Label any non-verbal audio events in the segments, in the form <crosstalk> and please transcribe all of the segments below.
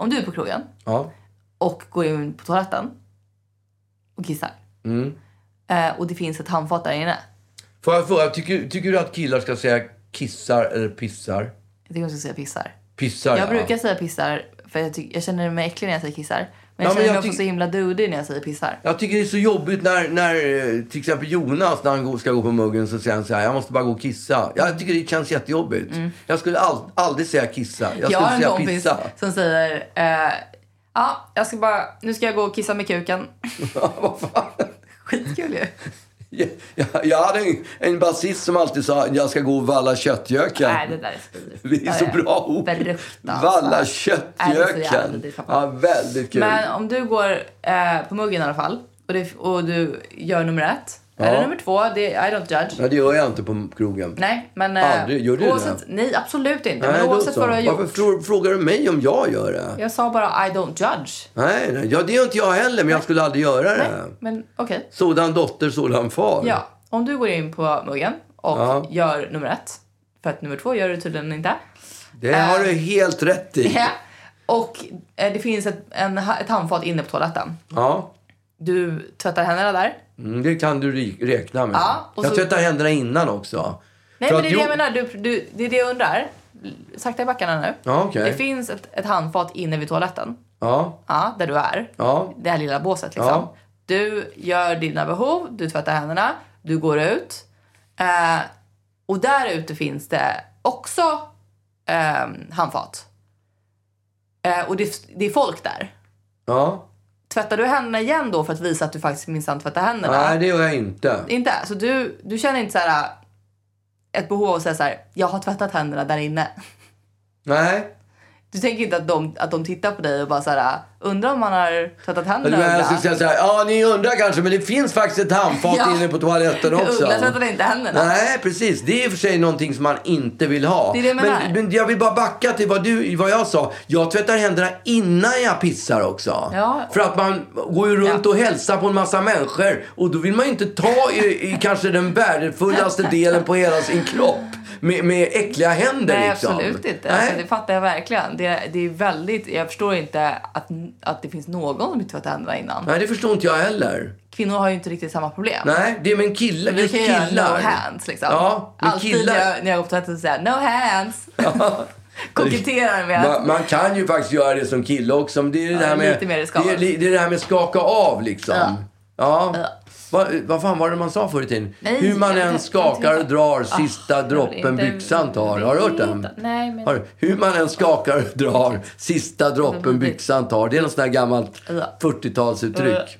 Om du är på krogen Ja. och går in på toaletten och kissar. Mm. Eh, och det finns ett handfat där inne. Får jag fråga, tycker, tycker du att killar ska säga kissar eller pissar? Jag tycker man ska säga pissar. Pissar, Jag ja. brukar säga pissar för jag, tycker, jag känner mig äcklig när jag säger kissar. Men Ja, jag men känner jag mig också så himla dudig när jag säger pissar. Jag tycker det är så jobbigt när, när eh, till exempel Jonas, när han ska gå på muggen, så säger han så här, jag måste bara gå och kissa. Jag tycker det känns jättejobbigt. Jag skulle all, aldrig säga kissa. Jag Mm. Jag skulle har en säga kompis pissa. som säger eh, Ja, jag ska bara, nu ska jag gå och kissa med kuken. <laughs> Vad fan? Skitkul ju. <laughs> Jag, jag, jag hade en, en basist som alltid sa, jag ska gå och valla köttgöken. Nej, det där är. Vi är så bra ihop. Fruktansvärt. Valla köttgöken. Ja, väldigt kul. Men om du går eh, på muggen i alla fall och, det, och du gör nummer ett. Eller nummer två, det, I don't judge. Nej, det gör jag inte på krogen. Nej, men... eh, Aldrig. Gör du det? oavsett, Nej, absolut inte. Nej, men oavsett vad du har gjort. Varför frå- frågar du mig om jag gör det? Jag sa bara I don't judge. Nej, nej, ja, det gör inte jag heller, men jag skulle aldrig göra Nej, det. men okej. Sådan dotter, sådan far. Ja, om du går in på muggen och Ja. gör nummer ett. För att nummer två gör du tydligen inte. Det har du helt rätt i. <laughs> Ja. Och eh, det finns ett, en, ett handfat inne på toaletten. Ja, Du tvättar händerna där. mm, det kan du räkna med. Ja, och jag så- tvättar händerna innan också. Nej, För men det är det jag menar. Du, du, det är det jag undrar. Sakta i backarna nu. Ja, okej. Det finns ett, ett handfat inne vid toaletten. Ja, Ja, där du är. ja, Det här lilla båset liksom. Ja. Du gör dina behov, du tvättar händerna, du går ut. Eh, och där ute finns det också eh, handfat. Eh, och det, det är folk där. ja. Tvättar du händerna igen då för att visa att du faktiskt minsann tvättar händerna? Nej, det gör jag inte. Inte? Så du, du känner inte så här ett behov av att säga så här, jag har tvättat händerna där inne. Nej. Du tänker inte att de, att de tittar på dig och bara så här, undrar om man har tvättat Men händerna jag skulle säga så här, ja ni undrar kanske, men det finns faktiskt ett handfat Ja. inne på toaletten <laughs> också. Uggla tvättade inte händerna. Nej, precis. Det är i och för sig någonting som man inte vill ha. Det det men, men jag vill bara backa till vad, du, vad jag sa. Jag tvättar händerna innan jag pissar också. Ja. För att man går ju runt Ja. och hälsar på en massa människor. Och då vill man ju inte ta i, i kanske den värdefullaste <laughs> delen på hela sin kropp. Med, med äckliga händer Nej, liksom. absolut inte. Nej. Alltså, det fattar jag verkligen. Det, det är väldigt, jag förstår inte att, att det finns någon som inte tvättar händerna innan. Nej, det förstår inte jag heller. Kvinnor har ju inte riktigt samma problem. Nej, det är med en kille. Vi kan göra killar. no hands liksom. Ja, men Alltid killar- när jag, när jag går på toaletten så säger no hands. <laughs> Koketterar med Man, man kan ju faktiskt göra det som kille också. Men det är det, Ja, där med, det, är, det är det här med skaka av liksom. Ja. Ja. Vad, vad fan var det man sa förr i tiden? Nej, Hur man än skakar och drar, Ah, sista jag droppen inte. byxan tar. Har du hört den? Nej, men... Har? Hur man än skakar och drar, sista droppen byxan tar. Det är något sånt där gammalt Ja. 40-talsuttryck.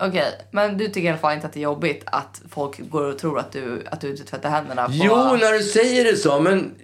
Okej, men du tycker i alla fall inte att det är jobbigt att folk går och tror att du, att du inte tvättar händerna på... Jo, när du säger det så, men...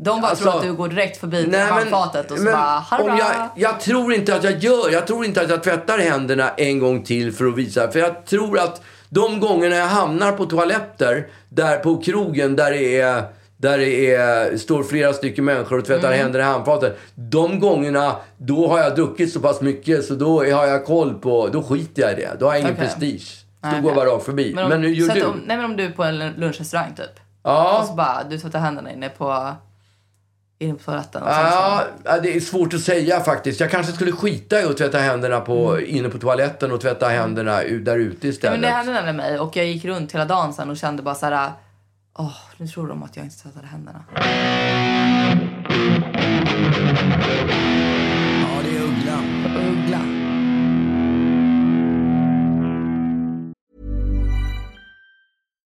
De bara alltså- tror att du går direkt förbi handfatet och så men bara "Ha det om bra." jag, jag tror inte att jag gör, jag tror inte att jag tvättar händerna en gång till för att visa. För jag tror att de gångerna jag hamnar på toaletter, där på krogen där det är där det är, står flera stycken människor och tvättar Mm. händerna i handfatet. De gångerna, då har jag druckit så pass mycket så då har jag koll på, då skiter jag i det. Då har jag ingen Okej. prestige. Då Nej, går jag bara rakt förbi. Men, om, hur gör du? Om, nej, men om du är på en lunchrestaurang typ. ja. Och så bara, du tvättar händerna inne på, inne på toaletten. Och Ja, det är svårt att säga faktiskt. Jag kanske skulle skita i att tvätta händerna på, inne på toaletten och tvätta händerna u- där ute Mm. Ja, istället. men det hände nämligen mig och jag gick runt hela dagen sen och kände bara så här. Åh, nu tror de att jag inte tvättade händerna.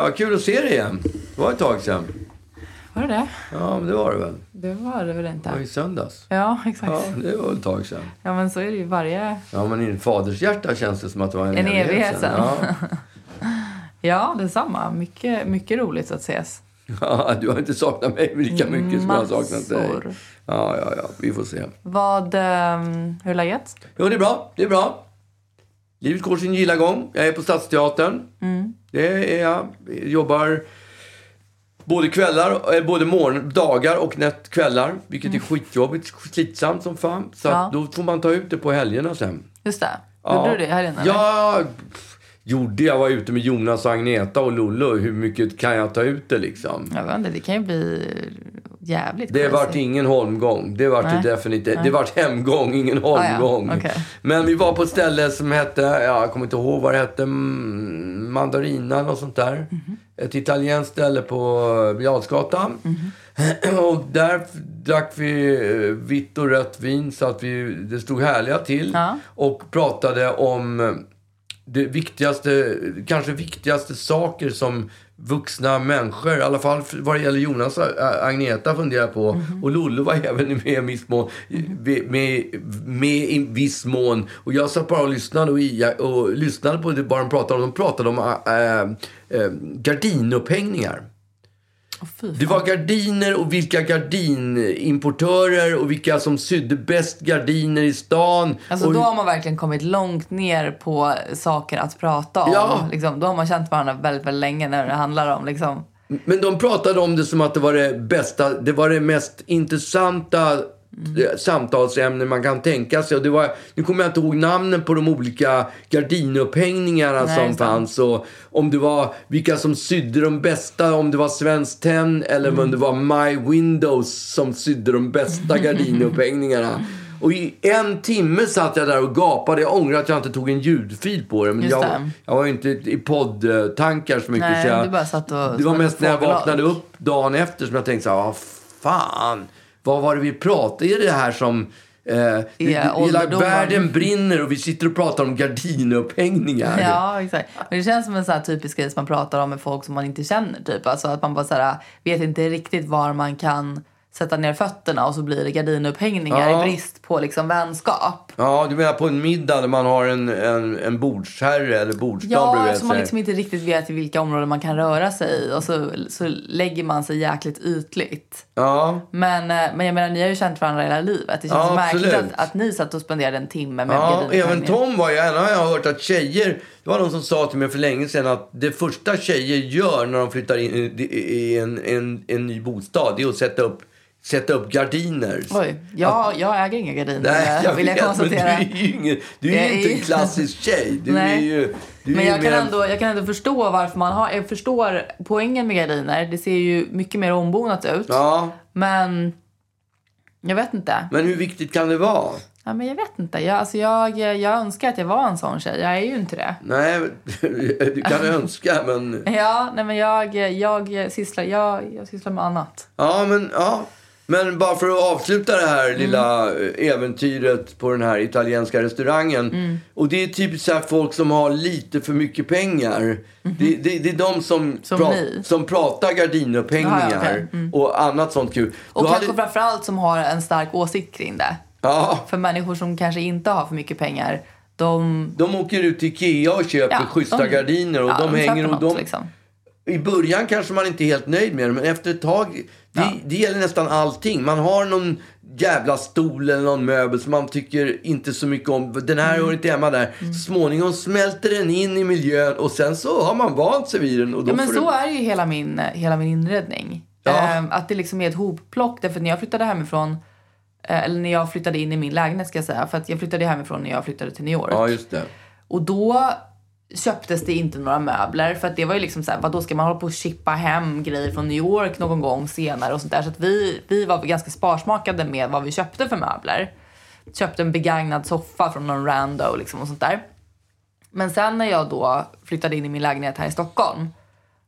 Ja, kul att se dig igen. Det var ett tag sedan. Var det det? Ja, men det var det väl. Det var det väl Det var i inte? söndags. Ja, exakt. Ja, Ja, det var ett tag sedan. men så är det ju varje... Ja, men i en faders hjärta känns det som att det var en, En evighet sedan. Ja. <laughs> Ja, detsamma. Mycket, mycket roligt att ses. ja, du har inte saknat mig lika mycket som jag har saknat dig. Massor. Ja, ja, ja. Vi får se. Vad... ehm, hur är läget? Jo, det är bra. Det är bra. Livet går sin gilla gång. Jag är på Stadsteatern. Mm. Det är jag. Jobbar både kvällar, eh, både morgon, dagar och nätt kvällar. Vilket är skitjobbigt. Slitsamt som fan. Så Mm. Ja. då får man ta ut det på helgerna sen. Just det. Gjorde du det i helgen? eller? Ja, gjorde jag. var ute med Jonas och Agneta och Lollo. Hur mycket kan jag ta ut det liksom? Jag vet inte, det kan ju bli jävligt Det vart ingen holmgång. Det vart Nej. det definitivt. Det vart hemgång, ingen holmgång. Ah, ja. Okej. Men vi var på ett ställe som hette, ja, jag kommer inte ihåg vad det hette, mm, Mandarina och sånt där. Mhm. Ett italienskt ställe på Birger Mhm. <clears throat> Och där drack vi eh, vitt och rött vin så att vi, det stod härliga till. Ja. Och pratade om eh, det viktigaste, kanske viktigaste saker som vuxna människor, i alla fall vad det gäller Jonas och Agneta funderar på. Mhm. Och Lollo var även med i viss mån. Med, med i viss mån. Och jag satt bara och lyssnade och, och lyssnade på det bara de pratade om. De pratade om äh, äh, gardinupphängningar. Fy Det var gardiner och vilka gardinimportörer och vilka som sydde bäst gardiner i stan. Alltså och, då har man verkligen kommit långt ner på saker att prata om. Ja. Liksom, då har man känt varandra väldigt, väldigt länge när det handlar om liksom... Men de pratade om det som att det var det bästa, det var det mest intressanta eh, samtalsämnen man kan tänka sig. Och det var, nu kommer jag inte ihåg namnen på de olika gardinupphängningarna Nej, som fanns. Och om det var vilka som sydde de bästa, om det var Svenskt Tenn eller Mm. om det var My Windows som sydde de bästa <laughs> gardinupphängningarna. Och i en timme satt jag där och gapade. Jag ångrar att jag inte tog en ljudfil på det. Men Just jag, det. jag var inte i poddtankar så mycket. Nej, så jag, du bara satt och- det var mest när jag vaknade upp dagen efter som jag tänkte så här, vad fan, vad var det vi pratade? Är det här som... Eh, det- hela världen brinner och vi sitter och pratar om gardinupphängningar. Ja, exakt. Men det känns som en sån här typisk grej som man pratar om med folk som man inte känner. Typ. Alltså att man bara så här, vet inte riktigt var man kan sätta ner fötterna och så blir det gardinupphängningar Ja. i brist på liksom vänskap. Ja, du menar på en middag där man har en, en, en bordsherre eller bordsdam Ja, eftersom man liksom inte riktigt vet i vilka områden man kan röra sig i och så, så lägger man sig jäkligt ytligt. Ja, Men, eh, men jag menar, ni har ju känt varandra hela livet. Det känns Ja, märkligt att, att ni satt och spenderade en timme med ja även Tom var ju har jag hört att tjejer... Det var någon som sa till mig för länge sedan att det första tjejer gör när de flyttar in i- i en, en, en ny bostad, det är att sätta upp, sätta upp gardiner. Oj, jag, jag äger inga gardiner Nej, jag vill jag vet, konstatera. men du är ju, ingen, du är är inte en klassisk tjej. Du är Nej. ju... Du Men är jag kan, ändå, jag kan ändå förstå varför man har... Jag förstår poängen med gardiner. Det ser ju mycket mer ombonat ut. Ja, Men jag vet inte. men hur viktigt kan det vara? Ja, men jag vet inte. Jag, alltså jag, jag önskar att jag var en sån tjej. Jag är ju inte det. Nej, <laughs> du kan önska, men... <laughs> Ja, nej men jag, jag, sysslar, jag, jag sysslar med annat. Ja, men ja. Men bara för att avsluta det här Mm. lilla eh, äventyret på den här italienska restaurangen. Mm. Och det är typiskt så folk som har lite för mycket pengar. Det, det, det är de som. Som ni? som pratar gardinupphängningar Jaha, okej. Mm. och annat sånt kul. Och Då kanske hade- framförallt som har en stark åsikt kring det. Ja, För människor som kanske inte har för mycket pengar, de... de åker ut till Ikea och köper Ja, schyssta de- gardiner. Och ja, de, de hänger och de, liksom. I början kanske man inte är helt nöjd med det, men efter ett tag... Det, Ja. det gäller nästan allting. Man har någon jävla stol eller någon möbel som man tycker inte så mycket om. Den här Mm. hör inte hemma där. Småningom smälter den in i miljön och sen så har man vant sig vid den. Och då Ja, men så det... är ju hela min, hela min inredning. Ja. Ehm, att det liksom är ett hopplock. Därför när jag flyttade hemifrån, eh, eller när jag flyttade in i min lägenhet ska jag säga. För att jag flyttade hemifrån när jag flyttade till New York. Ja, just det. Och då köptes det inte några möbler. För att det var ju liksom så här, vad då ska man hålla på och chippa hem grejer från New York någon gång senare och sånt där. Så att vi, vi var ganska sparsmakade med vad vi köpte för möbler. köpte en begagnad soffa från någon rando liksom och sånt där. Men sen när jag då flyttade in i min lägenhet här i Stockholm,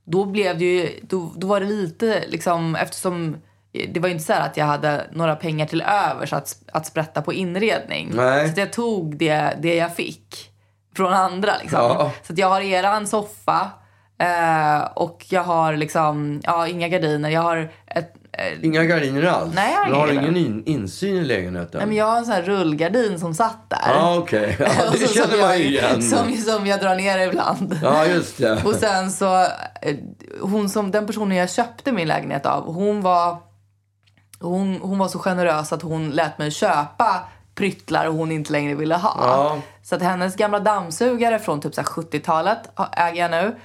då blev det ju, då, då var det lite liksom, eftersom det var ju inte så här att jag hade några pengar till övers att, att sprätta på inredning. Nej. Så jag tog det, det jag fick från andra liksom. Ja. Så jag har eran soffa eh, och jag har liksom, ja inga gardiner, jag har ett eh, Inga gardiner alls? Nej, jag har Du har ingen in, insyn i lägenheten? Nej, men jag har en sån här rullgardin som satt där. Ja, okej. <laughs> Ja, Och det känner man jag- igen. Som, som jag drar ner ibland. Ja, just det. Och sen så, eh, hon som, den personen jag köpte min lägenhet av, hon var, hon, hon var så generös att hon lät mig köpa pryttlar hon inte längre ville ha. Ja. Så att hennes gamla dammsugare från typ så här 70-talet har- äger jag nu.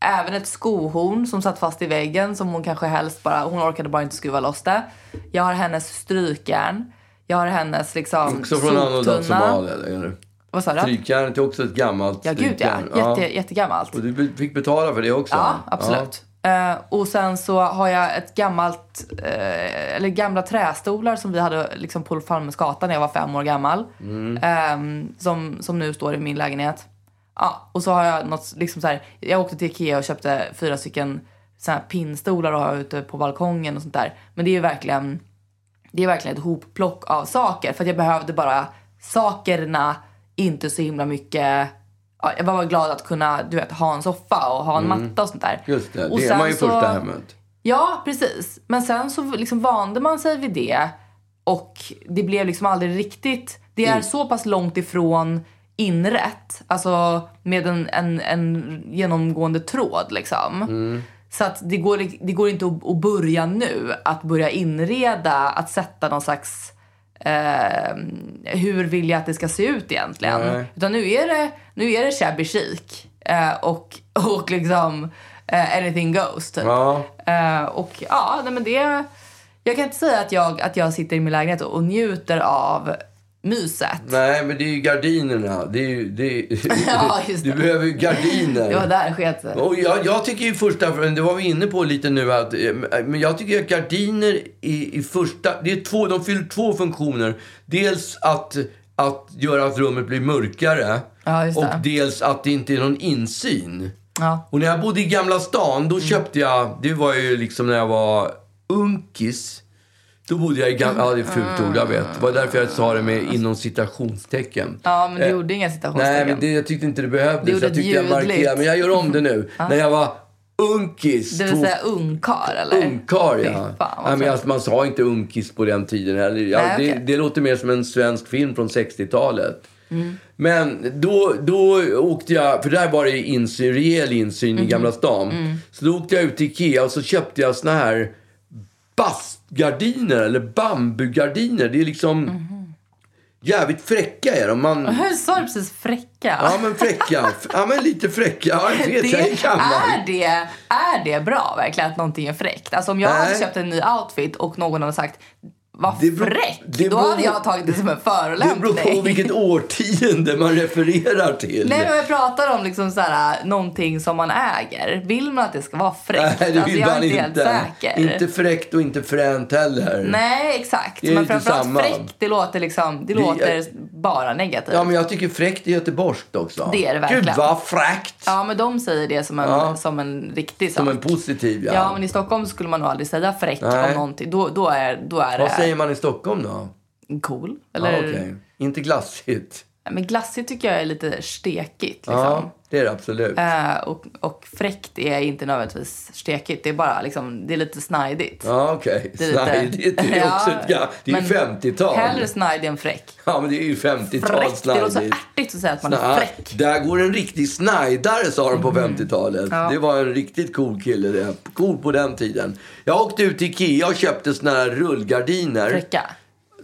Även ett skohorn som satt fast i väggen som hon kanske helst bara, hon orkade bara inte skruva loss det. Jag har hennes strykjärn. Jag har hennes liksom Också från soptunna. Somalia, eller? Vad sa du? Strykjärnet är också ett gammalt Ja, gud ja. Jätte, Jättegammalt. Och du fick betala för det också? Ja, absolut. Eh, och sen så har jag ett gammalt, eh, eller gamla trästolar som vi hade liksom på Palmesgatan när jag var fem år gammal. Ehm, som, som nu står i min lägenhet. Ja, och så har jag något, liksom så här, jag åkte till Ikea och köpte fyra stycken så här pinnstolar och har ute på balkongen och sånt där. Men det är verkligen, det är verkligen ett hopplock av saker. För jag behövde bara sakerna, inte så himla mycket. Ja, jag var bara glad att kunna du vet, ha en soffa och ha en matta och sånt där. Mm. Just det, och det är man ju så- första hemmet. Ja, precis. Men sen så liksom vande man sig vid det och det blev liksom aldrig riktigt... Det är så pass långt ifrån inrätt, alltså med en, en, en genomgående tråd liksom. Så att det går, det går inte att, att börja nu, att börja inreda, att sätta någon slags... Eh, hur vill jag att det ska se ut egentligen? Nej. Utan nu är det, nu är det shabby chic eh, och, <laughs> och liksom eh, anything goes typ. Ja. Eh, och ja, nej men det... Jag kan inte säga att jag, att jag sitter i min lägenhet och njuter av myset. Nej, men det är ju gardinerna. Det är ju, det är, <laughs> Ja, just Du det. behöver ju gardiner. Det var där sket. Och jag, jag tycker i första, det var vi inne på lite nu, att, eh, men jag tycker att gardiner i, i första, det är två, de fyller två funktioner. Dels att, att göra att rummet blir mörkare Ja, just och dels att det inte är någon insyn. Ja. Och när jag bodde i Gamla stan, Mm. då köpte jag, det var ju liksom när jag var unkis. Då bodde jag i Gamla, ja det är ett fult ord, jag vet. Det var därför jag sa det med inom citationstecken. ja, men du Eh, gjorde inga citationstecken. Nej, men det, jag tyckte inte det behövdes. Du jag tyckte jag ljudligt. markerade. Men jag gör om det nu. <laughs> När jag var unkis. Det vill två- säga ungkar, eller? Ungkarl, Fy ja. fan, Nej, men alltså, man sa inte unkis på den tiden heller. Ja, Nej, det, okej. det låter mer som en svensk film från 60-talet. Mm. Men då, då åkte jag, för där var det insyn, rejäl insyn Mm. i Gamla stan. Så då åkte jag ut till Ikea och så köpte jag såna här bastgardiner eller bambugardiner. Det är liksom Mhm. jävligt fräcka är de. Man, <laughs> Hur sa du precis fräcka? Ja, men fräcka. Ja, men lite fräcka. Ja, <laughs> jag det, jag är det, är det bra verkligen att någonting är fräckt? Alltså om jag hade Nej. köpt en ny outfit och någon hade sagt vad Det beror- fräck, det då beror- hade jag tagit det som en Det beror förolämpning. på vilket årtionde man refererar till. Nej men jag pratar om liksom så här, någonting som man äger. Vill man att det ska vara fräckt? Nej, det alltså, vill jag är man inte inte. helt säker. Inte fräckt och inte fränt heller. Nej exakt. Det är Men framförallt samma. fräckt, det låter liksom, det Det- låter bara negativt. Ja, men jag tycker fräckt är göteborgskt också. Det är det verkligen. Gud vad fräckt! Ja, men de säger det som en, Ja. som en riktig sak. Som en positiv, ja. Ja, men i Stockholm skulle man nog aldrig säga fräck Nej. om någonting. Då, då är, då är det säger man i Stockholm då? cool. Eller, okej. Inte glassigt. Men glassigt tycker jag är lite stekigt. Liksom. Ja, det är det absolut. Eh, och, och fräckt är inte nödvändigtvis stekigt. Det är bara liksom, det är lite snajdigt. Ja, okej. Är lite- Snajdigt. Det är <laughs> Ja, också ett ga- Det är ju men 50-tal. Hellre snajdig än fräck. Ja, men det är ju 50-tal Fräck, det låter så snajdigt. ärtigt att säga att man är Sna- fräck. Där går en riktig snajdare, sa de på Mm. 50-talet. Det var en riktigt cool kille det. Cool på den tiden. Jag åkte ut till Ikea och köpte såna här rullgardiner. Fräcka.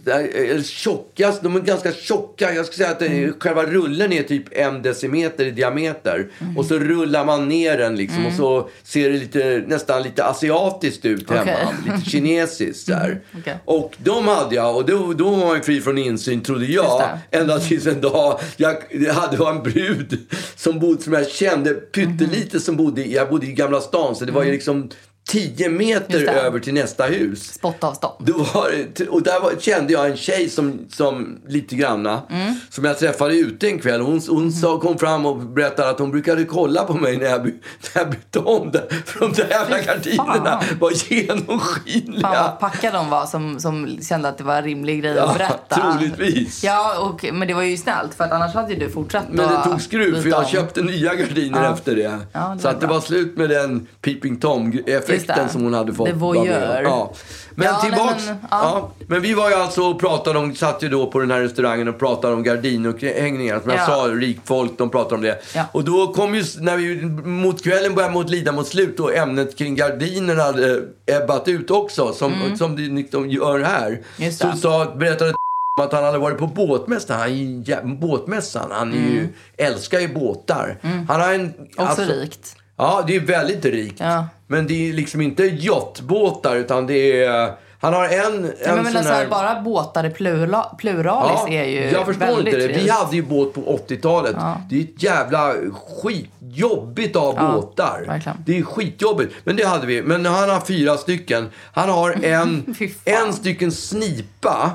Det är- är tjocka, de är ganska tjocka. Jag skulle säga att Mm. själva rullen är typ en decimeter i diameter. Och så rullar man ner den liksom. Och så ser det lite, nästan lite asiatiskt ut hemma. Okej. Lite kinesiskt där. <laughs> okej. Och de hade jag. Och då, då var man fri från insyn, trodde jag. Ända tills en dag, jag jag hade en brud som, bodde, som jag kände pyttelite som bodde jag bodde i Gamla stan. Så det var ju liksom 10 meter över till nästa hus. Spottavstånd. Var, och där var, kände jag en tjej som, som lite granna, Mm. som jag träffade ute en kväll. Hon, hon sa, kom fram och berättade att hon brukade kolla på mig när jag, by- när jag bytte om det. För de där jävla gardinerna var genomskinliga. Fan vad packad de var som, som kände att det var en rimlig grej Ja, att berätta. troligtvis. Ja, och, men det var ju snällt för att annars hade ju du fortsatt Men det tog skruv för jag om. köpte nya gardiner Ja. efter det. Ja, det så att det var slut med den Peeping Tom-effekten det. som hon hade fått. Det voyeur. Ja. Men Ja, nej, tillbaks. men, ja. ja. Men vi var ju alltså och pratade om, satt ju då på den här restaurangen och pratade om gardinhängningar. Som jag Ja. sa, rikt folk, de pratade om det. Ja. Och då kom ju, när vi mot kvällen började mot lida mot slut och ämnet kring gardinerna hade ebbat ut också. Som, som de, de gör här. Mm. Just så sa, berättade <laughs> att han hade varit på båtmässan. Han jä- båtmässan. Han är ju, älskar ju båtar. Han har en... Mm. Också alltså- rikt. Ja, det är väldigt rikt. Ja. Men det är liksom inte yachtbåtar utan det är... Han har en, Ja, en men, sån men alltså, här... bara båtar i plura, pluralis är ju jag förstår inte det. Vi rikt. hade ju båt på 80-talet. Det är ett jävla skitjobbigt av Ja, båtar. verkligen. Det är skitjobbigt. Men det hade vi. Men han har fyra stycken. Han har <laughs> en, en stycken snipa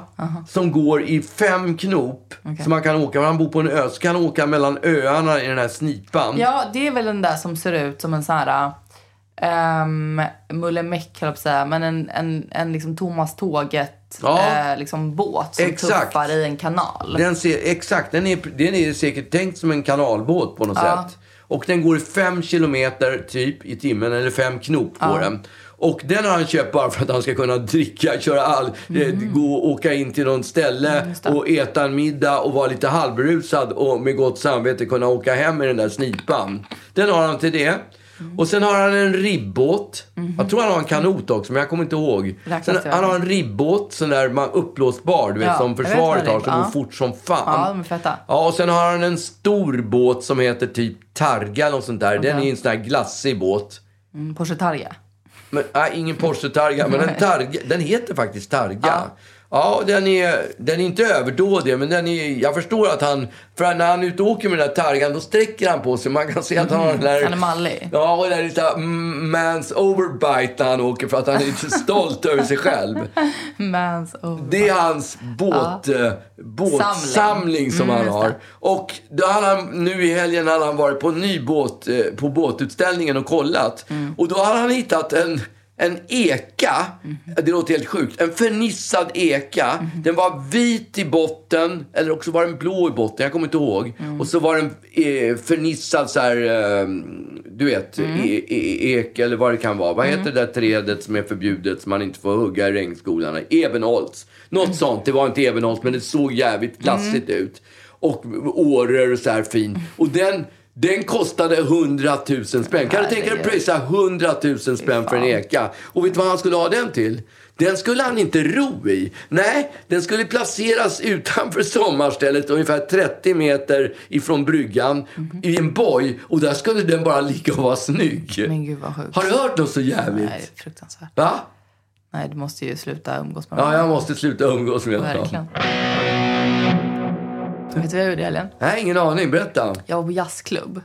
som går i fem knop. Så man kan åka. Han bor på en ö. Så kan han åka mellan öarna i den här snipan. Ja, det är väl den där som ser ut som en sån här... Um, Mullemäck, höll jag säga. Men en, en, en liksom Thomas Tåget Ja. eh, liksom båt som Exakt. tuffar i en kanal. Den ser, exakt, den är, den är säkert tänkt som en kanalbåt på något Ja. sätt. Och den går i fem kilometer typ i timmen, eller fem knop går den. Och den har han köpt bara för att han ska kunna dricka, <laughs> köra all, eh, gå och åka in till något ställe och äta en middag och vara lite halvberusad och med gott samvete kunna åka hem i den där snipan. Den har han till det. Och sen har han en ribbåt. Jag tror han har en kanot också, men jag kommer inte ihåg. Sen, han har en ribbåt, sån där man uppblåsbar, du vet Ja, som försvaret har, som går fort som fan. Ja, de är feta. Ja, och sen har han en stor båt som heter typ Targa eller sånt där. Den är en sån här glassig båt. Mm, Porsche Targa. Men, nej, ingen Porsche Targa, men en <laughs> Targa. Den heter faktiskt Targa. Ja, den, är, den är inte överdådig, men den är, jag förstår att han... För när han är ute och åker med den där Targan, då sträcker han på sig. Man kan se att han har den där... Han är mallig. Ja, och den där lite mm, man's overbite när han åker för att han är lite <laughs> stolt över sig själv. Mans over. Det är hans båt, eh, båtsamling som Mm, han har. Och då har han, nu i helgen hade han varit på en ny båt, eh, på båtutställningen och kollat. Mm. Och då har han hittat en, en eka, Mm. det låter helt sjukt, en fernissad eka. Den var vit i botten, eller också var den blå i botten, jag kommer inte ihåg. Mm. Och så var den eh, fernissad så här, eh, du vet, Mm. e, e, ek eller vad det kan vara. Vad heter det där trädet som är förbjudet som man inte får hugga i regnskogarna? Ebenholts. Något Mm. sånt. Det var inte ebenholt, men det såg jävligt glassigt ut. Och åror och så här fin. Och den, den kostade 100 000 spänn. Kan du tänka dig att pröjsa 100 000 spänn för en eka? Och vet du vad han skulle ha den till? Den skulle han inte ro i. Nej, den skulle placeras utanför sommarstället ungefär 30 meter ifrån bryggan i en boj. Och där skulle den bara ligga och vara snygg. Men gud vad sjukt. Har du hört något så jävligt? Nej, fruktansvärt. Va? Nej, du måste ju sluta umgås med Ja, honom. jag måste sluta umgås med honom. Verkligen. Vet du vad jag gjorde i helgen? Nej, ingen aning. Berätta. Jag var på jazzklubb.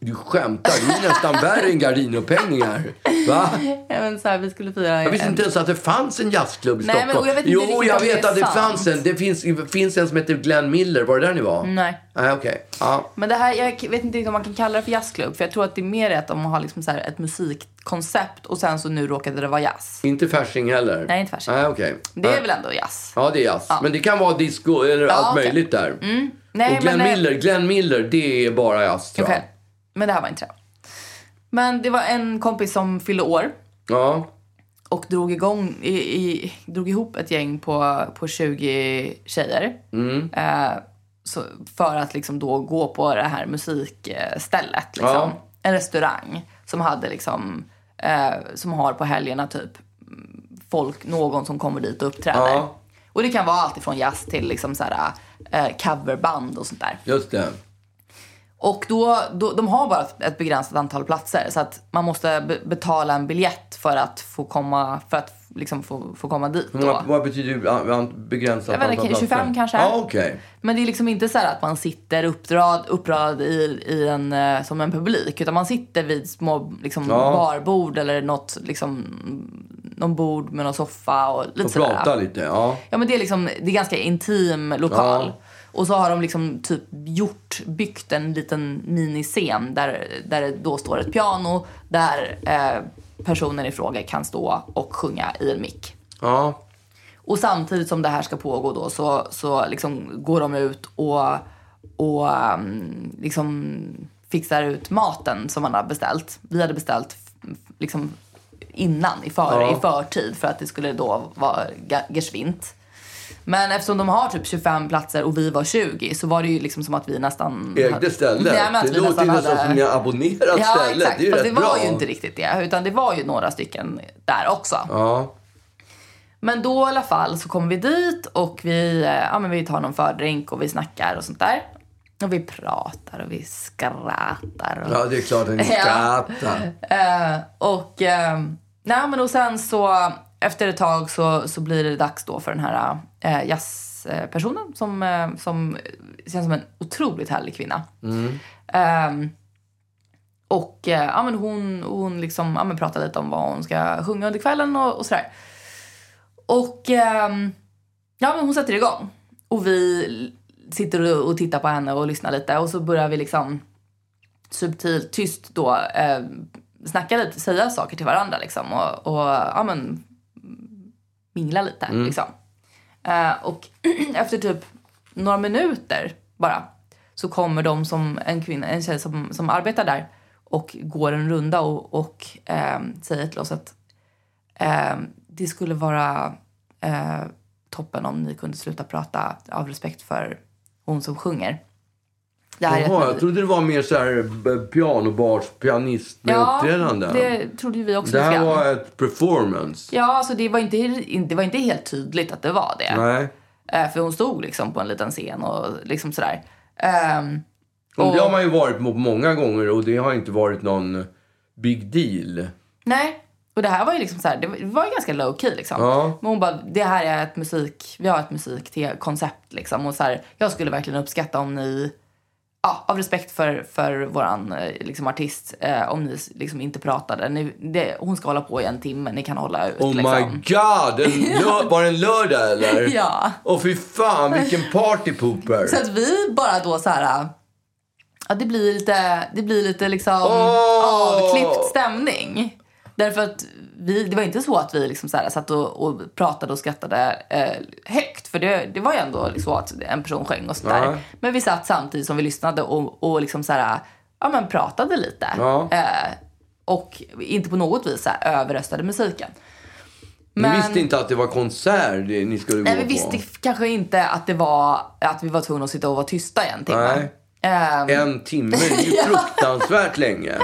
Du skämtar. Det är nästan värre än gardinupphängningar. Va? Ja, men så här, vi skulle fira... Jag visste inte ens att det fanns en jazzklubb i Nej, men- Stockholm. och jag vet inte jo, jag vet att det fanns en. Det finns, finns en som heter Glenn Miller. Var det där ni var? Nej. Nej, okej. Ja. Men det här, jag vet inte riktigt om man kan kalla det för jazzklubb. För jag tror att det är mer att de har liksom så ett musikkoncept och sen så nu råkade det vara jazz. Inte Fasching heller? Nej, inte Fasching. Nej, okej. Det är Nej. väl ändå jazz? Ja, det är jazz. Men det kan vara disco eller allt okej. möjligt där. Nej, och Glenn men, Miller, Glenn Miller, det är bara Okej. jag. Men det här var inte det. Men det var en kompis som fyllde år Ja. och drog, igång, i, i, drog ihop ett gäng på, på 20 tjejer. Eh, så, för att liksom då gå på det här musikstället. Liksom. Ja. En restaurang som hade liksom, eh, som har på helgerna typ mm, folk, någon som kommer dit och uppträder. Ja. Och det kan vara allt ifrån jazz till liksom så här, eh, coverband och sånt där. Just det. Och då, då, de har bara ett begränsat antal platser så att man måste be- betala en biljett för att få komma, för att liksom få, få komma dit då. Vad betyder begränsat Jag vet inte, antal 25 platser? kanske? Ja, okej. Men det är liksom inte så här att man sitter upprad, upprad i, i en, eh, som en publik. Utan man sitter vid små liksom, Ja. barbord eller något, liksom, någon bord med någon soffa och lite Och sådär. prata lite, ja. Ja men det är liksom, det är ganska intim lokal. Ja. Och så har de liksom typ gjort, byggt en liten miniscen där, där det då står ett piano där eh, personen i fråga kan stå och sjunga i en mick. Ja, Och samtidigt som det här ska pågå då så, så liksom går de ut och, och um, liksom fixar ut maten som man har beställt. Vi hade beställt liksom innan, i, för, Ja. i förtid för att det skulle då vara geschwint. Men eftersom de har typ 25 platser och vi var 20 så var det ju liksom som att vi nästan... ägde stället. Nej, men att det vi låter ju nästan hade- som ni har abonnerat Ja, stället. exakt. Det är ju Fast rätt det var bra. ju inte riktigt det. Utan det var ju några stycken där också. Ja, Men då i alla fall så kommer vi dit och vi, eh, ja, men vi tar någon fördrink och vi snackar och sånt där. Och vi pratar och vi skrattar. Och, ja det är klart att ni <laughs> Ja. skrattar. Eh, och, eh, nej, men och sen så efter ett tag så, så blir det dags då för den här eh, jazzpersonen som, eh, som känns som en otroligt härlig kvinna. Eh, och eh, ja, men hon, hon liksom, ja, men pratar lite om vad hon ska sjunga under kvällen och, och sådär. Och ehm, ja, men hon sätter igång. Och vi sitter och, och tittar på henne och lyssnar lite. Och så börjar vi liksom subtilt, tyst då eh, snacka lite, säga saker till varandra liksom. Och, och ja, men mingla lite liksom. Eh, och <clears throat> efter typ några minuter bara så kommer de som en kvinna, en tjej som, som arbetar där och går en runda och, och eh, säger till oss att eh, det skulle vara eh, toppen om ni kunde sluta prata av respekt för hon som sjunger. Det här är Jaha, jag trodde det var mer så här pianobars, pianist med ja, det trodde vi också Det här var ett performance. Ja, alltså det var, inte, det var inte helt tydligt att det var det. Nej. Eh, för hon stod liksom på en liten scen och liksom sådär. Ehm, Och det har man ju varit på många gånger och det har inte varit någon big deal. nej, och det här var ju liksom så här, det var ju ganska low key liksom. Ja. Men hon bara, det här är ett musik, vi har ett musikkoncept liksom. Och så här, jag skulle verkligen uppskatta om ni, ja, av respekt för, för våran eh, liksom, artist, eh, om ni liksom inte pratade. Ni, det, hon ska hålla på i en timme, ni kan hålla ut Oh liksom. my god! En <laughs> var det en lördag eller? Ja. Åh fy fan vilken partypooper. Så att vi bara då så här... Ja, det blir lite, det blir lite liksom Åh! avklippt stämning. Därför att vi, det var inte så att vi liksom så här satt och, och pratade och skrattade eh, högt. För det, det var ju ändå så att en person sjöng och sådär. Ja. Men vi satt samtidigt som vi lyssnade och, och liksom så här, ja, men pratade lite. Ja. Eh, och inte på något vis så här, överröstade musiken. Ni Men- visste inte att det var konsert ni skulle Nej, gå vi på? visste kanske inte att det var att vi var tvungna att sitta och vara tysta i en timme. Nej. Ehm, En timme, det är ju <laughs> fruktansvärt länge.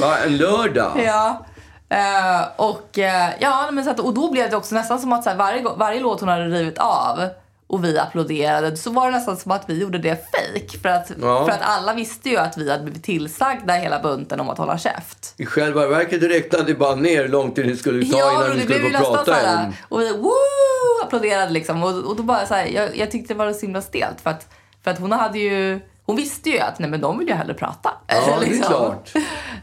Va? En lördag? Ja. Eh, och, eh, ja, men så att, och då blev det också nästan som att så här, varje, varje låt hon hade rivit av och vi applåderade så var det nästan som att vi gjorde det fake för att, Ja. för att alla visste ju att vi hade blivit tillsagda hela bunten om att hålla käft. I själva verket räknade bara ner hur lång tid det skulle ta Ja, innan blev skulle få prata här, och vi woo, applåderade liksom. Och, och då bara så här, jag, jag tyckte det var så himla stelt för att, för att hon hade ju, hon visste ju att nej men de vill ju hellre prata. Ja, det är <laughs> Liksom. klart.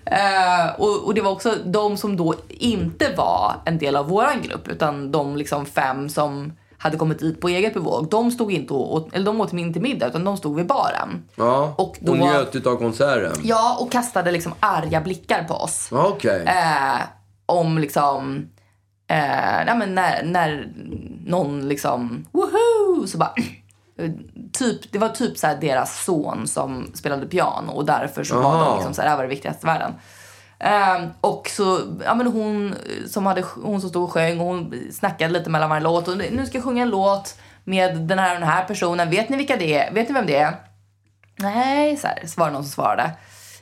Eh, och, och det var också de som då inte var en del av våran grupp utan de liksom fem som hade kommit dit på eget bevåg. De stod inte och, åt- eller de åt inte middag utan de stod vid baren. Ja, Och och, då- njöt utav konserten. Ja, och kastade liksom arga blickar på oss. Ja, Okej. Eh, om liksom, eh, nej men när, när någon liksom, woho, så bara, typ, det var typ så deras son som spelade piano och därför så var Aha. de liksom så här, det här var det viktigaste i världen. Eh, och så, ja men hon som, hade, hon som stod och sjöng och hon snackade lite mellan varje låt och nu ska jag sjunga en låt med den här och den här personen. Vet ni vilka det är? Vet ni vem det är? Nej, så, här, så var det någon som svarade.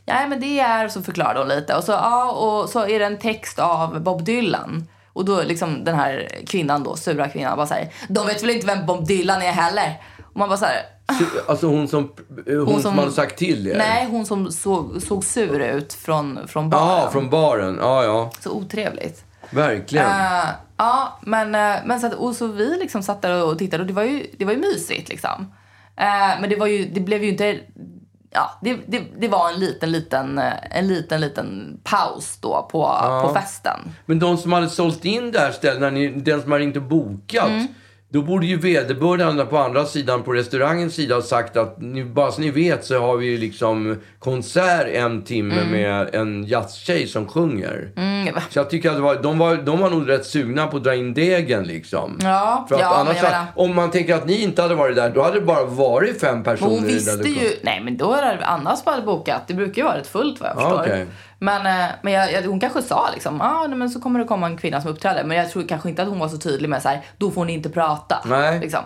Ja, men det är, så förklarade hon lite. Och så, ja, och så är det en text av Bob Dylan. Och då liksom den här kvinnan då, sura kvinnan, bara säger de vet väl inte vem Bob Dylan är heller. Och man bara så här, Alltså hon som, hon som, hade sagt till er? nej, hon som såg, såg sur ut från, från baren. Jaha, från baren. Ja, ja. Så otrevligt. Verkligen. Eh, ja, men, eh, men så, att, och så vi liksom satt där och tittade och det var ju, det var ju mysigt liksom. Eh, men det var ju, det blev ju inte, ja, det, det, det var en liten, liten, eh, en liten, liten paus då på, på festen. Men de som hade sålt in det här stället, den som har ringt och bokat. Mm. Då borde ju vederbörande på andra sidan, på restaurangens sida, ha sagt att ni, bara så ni vet så har vi ju liksom konsert en timme med en jazztjej som sjunger. Mm, Så jag tycker att var, de, var, de var nog rätt sugna på att dra in degen liksom. Ja, För att ja, men annars, menar- om man tänker att ni inte hade varit där, då hade det bara varit fem Men personer hon i den visste ju, nej men då är det annars bara bokat. Det brukar ju vara rätt fullt vad jag Ja, förstår. okej. Men, eh, men jag, jag, hon kanske sa liksom, ah, nej, men så kommer det komma en kvinna som uppträder. Men jag tror kanske inte att hon var så tydlig med så här, då får ni inte prata. Nej. Liksom.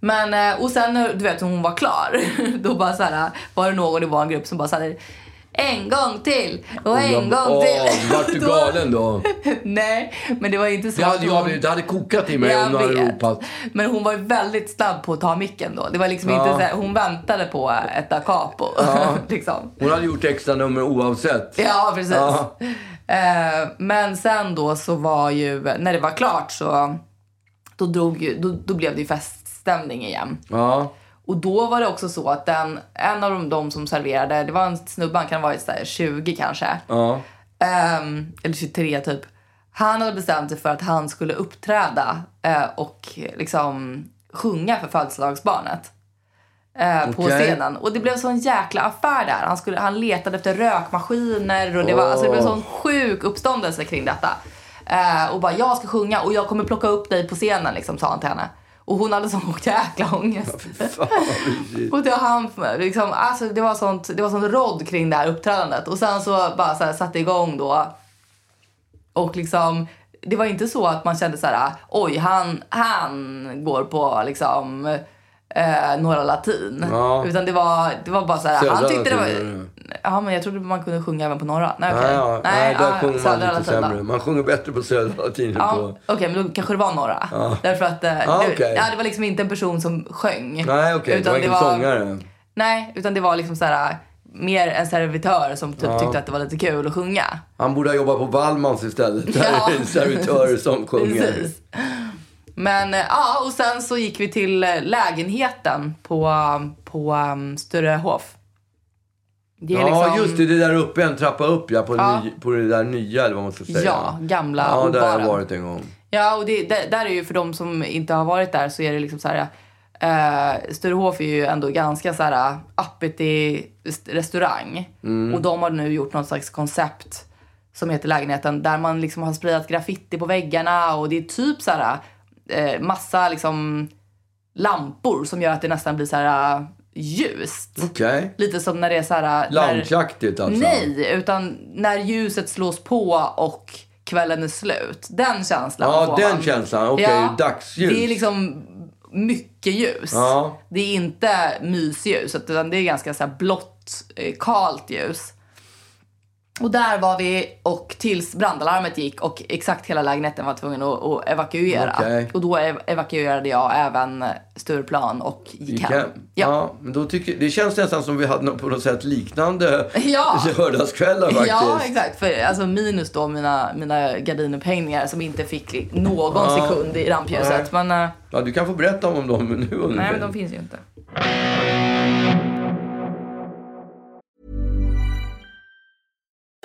Men, eh, och sen när du vet när hon var klar, <laughs> då bara så här, var det någon i vår grupp som bara så här, en gång till och en gång Åh, till. vart du <laughs> galen då? <laughs> nej, men det var inte så Det hade, jag, det hade kokat i mig jag om du hade ropat. Men hon var väldigt snabb på att ta micken då. Det var liksom Ja. inte så hon väntade på ett da capo. <laughs> liksom. Hon hade gjort extra nummer oavsett. Ja, precis. Ja. Eh, men sen då så var ju, när det var klart så då, drog då, då blev det ju feststämning igen. Ja. Och då var det också så att den, en av de, de som serverade, det var en snubbe, han kan ha varit så här 20 kanske. Ja. Ehm, eller 23 typ. Han hade bestämt sig för att han skulle uppträda eh, och liksom sjunga för födelsedagsbarnet. Eh, På Okej. scenen. Och det blev sån jäkla affär där. Han, skulle, han letade efter rökmaskiner och det, var, alltså det blev sån sjuk uppståndelse kring detta. Eh, och bara, jag ska sjunga och jag kommer plocka upp dig på scenen liksom, sa han till henne. Och hon hade sån jäkla ångest. Och det, han, liksom, alltså, det var sånt, det var sånt rodd kring det här uppträdandet. Och sen så bara så här, satte igång då. Och liksom, det var inte så att man kände så här, oj, han, han går på liksom eh, några latin. Ja. Utan det var, det var bara så här, Södra han tyckte det var... Ja, men jag trodde man kunde sjunga även på norra. Nej. Nej, ja, nej, där ja, sjunger man lite latin då. sämre. Man sjunger bättre på södra latin Ja, på... okej, men då kanske det var några. Därför att eh, Ah, det, okej. ja, det var liksom inte en person som sjöng. Nej, okej. Det var ingen sångare. Nej, utan det var liksom så här mer en servitör som typ tyckte att det var lite kul att sjunga. Han borde ha jobbat på Wallmans istället. Där Ja. är <laughs> det servitörer som sjunger. Precis. Men eh, ja, och sen så gick vi till eh, lägenheten på, på um, Sturehof. Det Ja, liksom, just det. Det där uppe, en trappa upp ja. På, Ja. Ny, på det där nya, eller vad man ska säga. Ja, gamla Ja, där har jag varit en gång. Ja, och det, där, där är ju för de som inte har varit där så är det liksom så här. Uh, Sturehof är ju ändå ganska så här uppity restaurang. Mm. Och de har nu gjort något slags koncept som heter lägenheten där man liksom har sprayat graffiti på väggarna och det är typ så här eh, massa liksom lampor som gör att det nästan blir så här eh, ljust. Okej. Lite som när det är så här... när- Lampjaktigt alltså. Nej, utan när ljuset slås på och kvällen är slut. Den känslan Ja, den man. känslan. Okej, dagsljus. Det är liksom mycket ljus. Ja. Det är inte mysljus, utan det är ganska så här blått, eh, kalt ljus. Och där var vi och tills brandalarmet gick och exakt hela lägenheten var tvungen att, att evakuera. Okej. Och då ev- evakuerade jag även Stureplan och gick, Gick hem. hem. Ja. men då tycker, det känns nästan som vi hade något- på något sätt liknande <laughs> Ja. lördagskvällar <laughs> faktiskt. Ja, exakt. För, alltså minus då mina, mina gardinupphängningar som inte fick någon Ja. sekund i rampljuset. Men, eh, Ja, du kan få berätta om dem nu. nej, men de finns ju inte.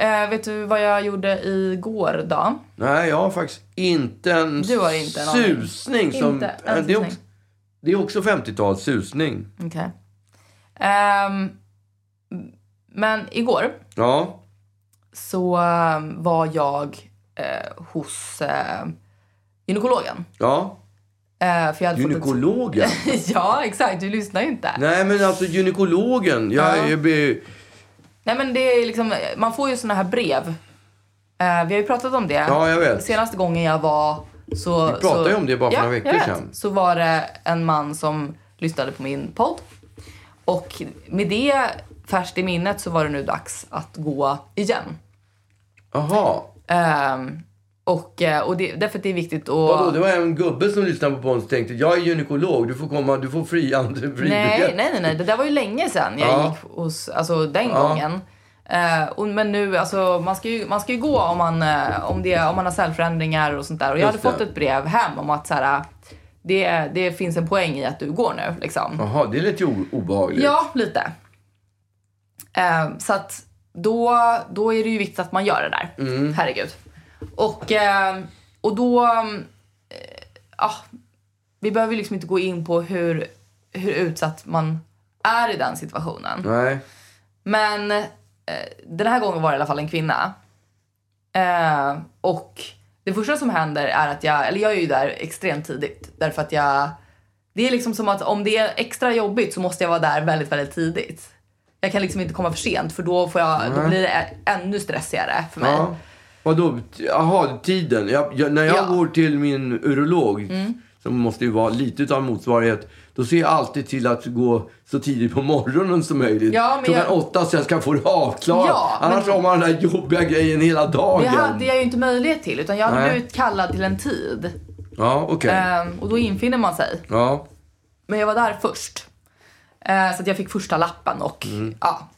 Eh, vet du vad jag gjorde igår då? Nej, jag har faktiskt inte en Du har inte en aning. susning. Som, Inte en det, är susning. också, det är också 50-tal, susning. Okej. Ehm, men igår Ja, så eh, var jag eh, hos eh, gynekologen. ja. Eh, för jag hade Gynekologen? Fått <laughs> ett... ja, exakt. Du lyssnar ju inte. Nej, men alltså gynekologen. Jag, Ja. jag blir... Nej, men det är liksom, man får ju såna här brev. Eh, vi har ju pratat om det. Ja, jag vet. Senaste gången jag var så... Vi pratade så, ju om det bara för ja, några veckor sedan. Så var det en man som lyssnade på min podd. Och med det färskt i minnet så var det nu dags att gå igen. Jaha. Ehm, och och, och det, därför att det är viktigt att... Vadå, det var en gubbe som lyssnade på och tänkte jag är gynekolog, du får komma, du får fri, <laughs> fri Nej, nej, nej, nej. Det där var ju länge sedan jag Ja. gick hos, alltså den Ja. gången. Eh, och, men nu, alltså man ska ju, man ska ju gå om man, eh, om, det, om man har cellförändringar och sånt där. Och jag hade Just det. fått ett brev hem om att så här, det, det finns en poäng i att du går nu liksom. Jaha, det är lite o- obehagligt. Ja, lite. Eh, så att då, då är det ju viktigt att man gör det där. Mm. Herregud. Och, eh, och då... Eh, ja, vi behöver liksom inte gå in på hur, hur utsatt man är i den situationen. Nej. Men eh, den här gången var det i alla fall en kvinna. Och det första som händer är att jag, eller jag är ju där extremt tidigt. Därför att jag, det är liksom som att om det är extra jobbigt så måste jag vara där väldigt, väldigt tidigt. Jag kan liksom inte komma för sent för då, får jag, då blir det ännu stressigare för mig. Ja. Vadå? Jaha, tiden. Jag, jag, när jag Ja. går till min urolog, Mm. som måste ju vara lite av motsvarighet, då ser jag alltid till att gå så tidigt på morgonen som möjligt. Ja, men Klockan jag- åtta så jag ska få det avklarat. Ja, men- Annars har man den där jobbiga grejen hela dagen. Det hade jag ju inte möjlighet till utan jag hade Nej. blivit kallad till en tid. Ja, okej. Ehm, och då infinner man sig. Ja. Men jag var där först. Eh, så att jag fick första lappen och ja.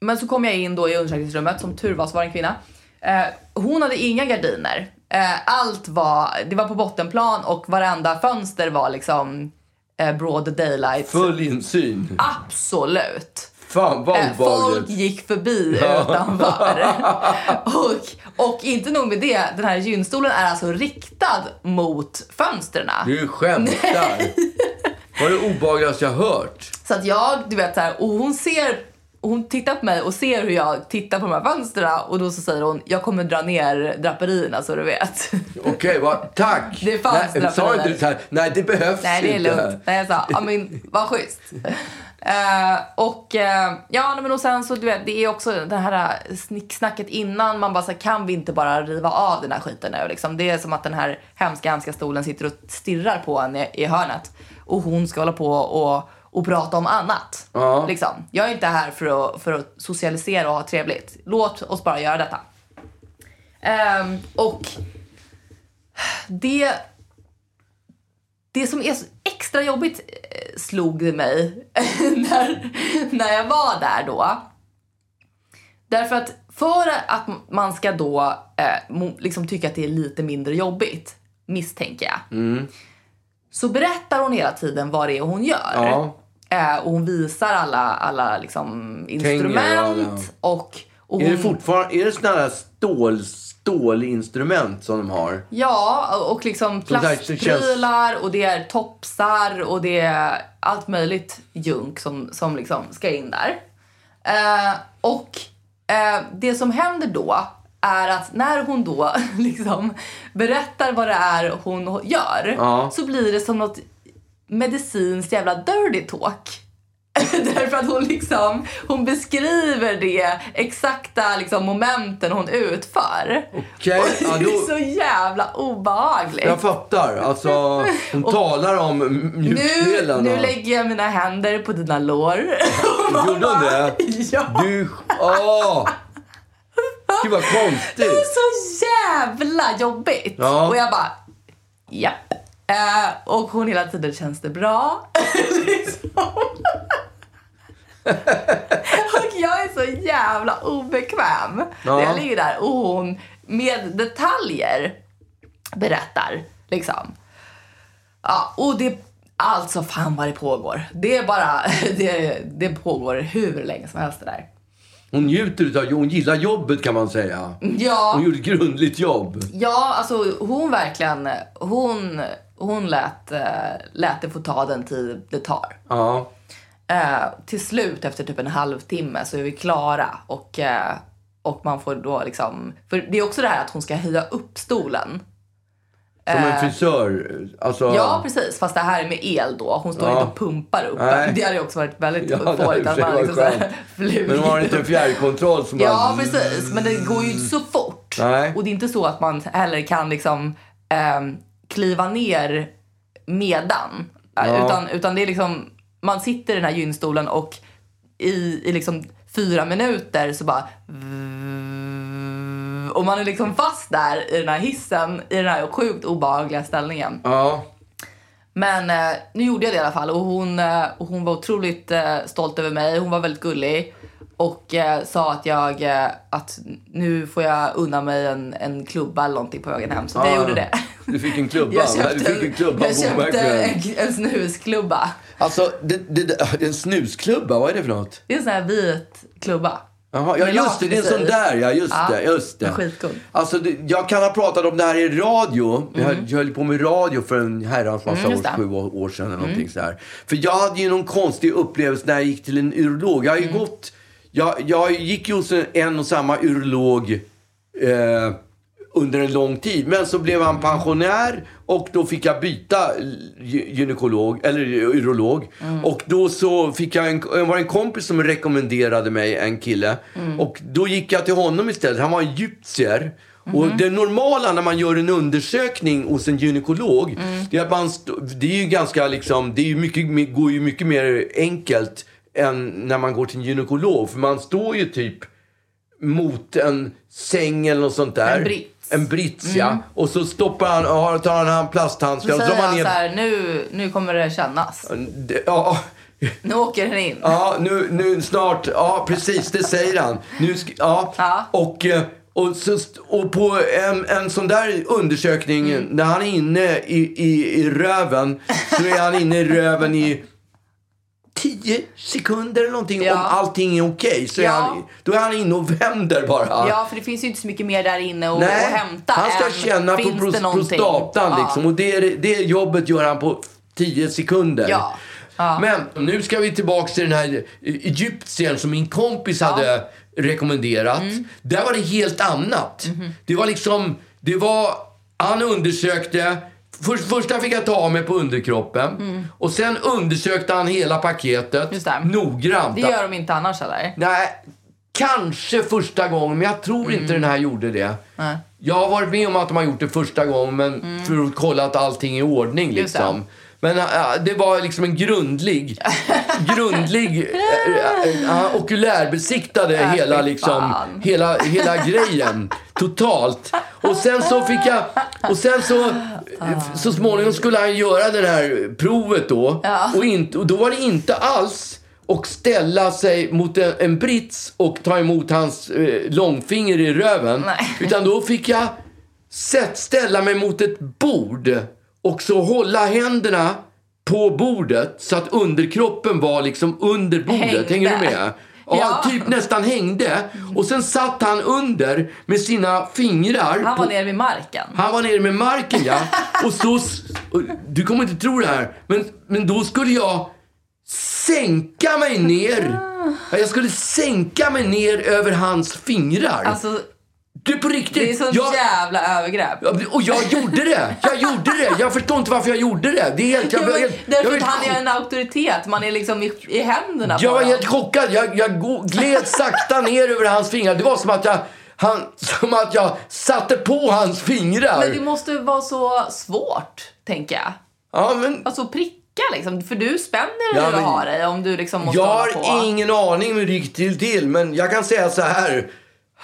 Men så kom jag in då i undersökningsrummet, som tur var så var det en kvinna. Eh, hon hade inga gardiner. Eh, allt var, det var på bottenplan och varenda fönster var liksom eh, broad daylight. Full insyn. Absolut. Fan vad Eh, folk gick förbi utanför. <laughs> och, och inte nog med det, den här gynstolen är alltså riktad mot fönstren. Du skämtar. Vad är det obehagligaste jag hört? Så att jag, du vet så här, och hon ser och hon tittar på mig och ser hur jag tittar på de här fönstren och då så säger hon jag kommer dra ner draperierna så du vet. Okej, vad tack. <laughs> Det fanns nej, sa inte så här, nej det behövs Nej det är inte. lugnt. Nej jag sa, ja men vad schysst. Eh, och eh, ja men och sen så du vet det är också det här snicksnacket innan man bara så här, kan vi inte bara riva av den här skiten nu liksom. Det är som att den här hemska hemska stolen sitter och stirrar på en i, i hörnet och hon ska hålla på och, och prata om annat. Ja. Liksom. Jag är inte här för att, för att socialisera och ha trevligt. Låt oss bara göra detta. Ehm, och det det som är extra jobbigt eh, slog mig <laughs> när, när jag var där då. Därför att för att man ska då eh, liksom tycka att det är lite mindre jobbigt, misstänker jag. Så berättar hon hela tiden vad det är hon gör. Ja. Eh, och hon visar alla, alla liksom instrument. ja. Och, och Är det hon- fortfarande är det såna här stål, stålinstrument som de har? Ja, och liksom plastprylar och det är topsar och det är allt möjligt junk som, som liksom ska in där. Eh, och eh, det som händer då är att när hon då <laughs> liksom berättar vad det är hon gör Ja. så blir det som något medicinskt jävla dirty talk. <laughs> Därför att hon liksom, hon beskriver det exakta liksom, momenten hon utför. Okej, Och det ja, är då- så jävla obehagligt. Jag fattar. Alltså, hon <laughs> talar om nu, mjukdelarna. nu lägger jag mina händer på dina lår. <laughs> Gjorde hon det? Ja. Du... Åh! Gud vad Det konstigt. är så jävla jobbigt. Ja. Och jag bara, japp. Eh, och hon hela tiden, känns det bra? liksom. <laughs> och jag är så jävla obekväm. Ja. Jag ligger där och hon med detaljer berättar. Liksom. Ja, och det, alltså fan vad det pågår. Det är bara, <laughs> det, det pågår hur länge som helst det där. Hon njuter av hon gillar jobbet kan man säga. Ja. Hon gjorde ett grundligt jobb. Ja, alltså hon verkligen, hon, hon lät, eh, lät det få ta den tid det tar. Ja. Eh, till slut efter typ en halvtimme så är vi klara och, eh, och man får då liksom, för det är också det här att hon ska höja upp stolen. Som en frisör. Alltså, Eh. Ja, precis. Fast det här är med el då. Hon står Ja. inte och pumpar upp Nej. Det hade ju också varit väldigt Ja, fårigt att man liksom flugit Men de har inte en fjärrkontroll som Ja, bara... precis. Men det går ju inte så fort. Nej. Och det är inte så att man heller kan liksom ehm, kliva ner medan. Ja. Utan, utan det är liksom, man sitter i den här gynstolen och i, i liksom fyra minuter så bara... Och man är liksom fast där i den här hissen, i den här sjukt obehagliga ställningen. Ja. Men eh, nu gjorde jag det i alla fall och hon, eh, och hon var otroligt eh, stolt över mig. Hon var väldigt gullig och eh, sa att jag eh, att nu får jag unna mig en, en klubba eller någonting på vägen hem. Så jag Ja. gjorde det. Du fick en klubba. <laughs> Jag Du köpte, fick en klubba jag köpte en, en snusklubba. Alltså, det, det, det, en snusklubba, vad är det för något? Det är en sån här vit klubba. Jaha, ja Med just det, det är en sån i. där ja, just Ja, det, just det. skitgod. Alltså, det, jag kan ha pratat om det här i radio. Jag höll- Jag höll på med radio för en herrans massa Mm, år, just det. sju år sedan eller någonting sådär. För jag hade ju någon konstig upplevelse när jag gick till en urolog. Jag har ju Mm. gått, jag, jag gick ju hos en, och samma urolog eh, under en lång tid. Men så blev han pensionär och då fick jag byta gy- gynekolog, eller urolog. Och då så fick jag en, var en kompis som rekommenderade mig en kille. Och då gick jag till honom istället. Han var en egyptier. Och det normala när man gör en undersökning hos en gynekolog, det är att man, det är ju ganska liksom, det är ju mycket, går ju mycket mer enkelt än när man går till en gynekolog. För man står ju typ mot en säng eller något sånt där. En brits. En brits, ja. Och så stoppar han, har- tar han Så och så säger han ner... så här, nu, nu kommer det kännas. Ja, Nu åker den in. ja nu, nu snart. Ja, precis. Det säger han. Nu ja. Ja. Och, eh, och, så, och på en, en sån där undersökning, Mm. när han är inne i, i, i röven, så är han inne i röven i 10 sekunder eller någonting. Ja. Om allting är okej. så är Ja. han, då är han inne och vänder bara. Ja, för det finns ju inte så mycket mer där inne att, Nej, hämta. han ska än känna på pros- prostatan Ja. liksom. Och det, det jobbet gör han på 10 sekunder. Ja. Men nu ska vi tillbaka till den här egyptiern som min kompis hade rekommenderat. Mm. Där var det helt annat. Mhm. Det var liksom, det var, han undersökte Först, första fick jag ta av mig på underkroppen. Och sen undersökte han hela paketet Mm. Just det. noggrant. Det gör de inte annars eller? Nej, kanske första gången, men jag tror inte den här gjorde det. Mm. Nej. Mm. Jag har varit med om att de har gjort det första gången, men för att kolla att allting är i ordning. Just det. Liksom. Men äh, det var liksom en grundlig, <laughs> grundlig, äh, äh, okulärbesiktade Äh, hela, liksom, hela, hela grejen. Totalt. Och sen så fick jag, och sen så, så småningom skulle han göra det här provet då. Ja. Och, inte, och då var det inte alls och ställa sig mot en, en brits och ta emot hans eh, långfinger i röven. Nej. Utan då fick jag sätt, ställa mig mot ett bord och så hålla händerna på bordet så att underkroppen var liksom under bordet. Hängde. Hänger du med? Ja, typ nästan hängde. Och sen satt han under med sina fingrar. Han på- var nere vid marken. han var nere med marken, ja. Och så... Du kommer inte tro det här, men, men då skulle jag sänka mig ner. Ja, Jag skulle sänka mig ner över hans fingrar. Alltså, du, på riktigt. det är sånt jag, jävla övergrepp. Och jag gjorde det! Jag gjorde det! Jag förstår inte varför jag gjorde det. Det är helt... Jag, Ja, men helt, jag, därför var att han är en auktoritet. Man är liksom i, i händerna jag var helt chockad. Jag, jag gled sakta ner över hans fingrar. Det var som att jag, han, som att jag satte på hans fingrar. Men det måste vara så svårt, tänker jag. Ja, men... Alltså pricka liksom. För du spänner Ja, hur du men- har dig om du liksom måste Jag hålla på. har ingen aning hur det gick till, till, men jag kan säga så här.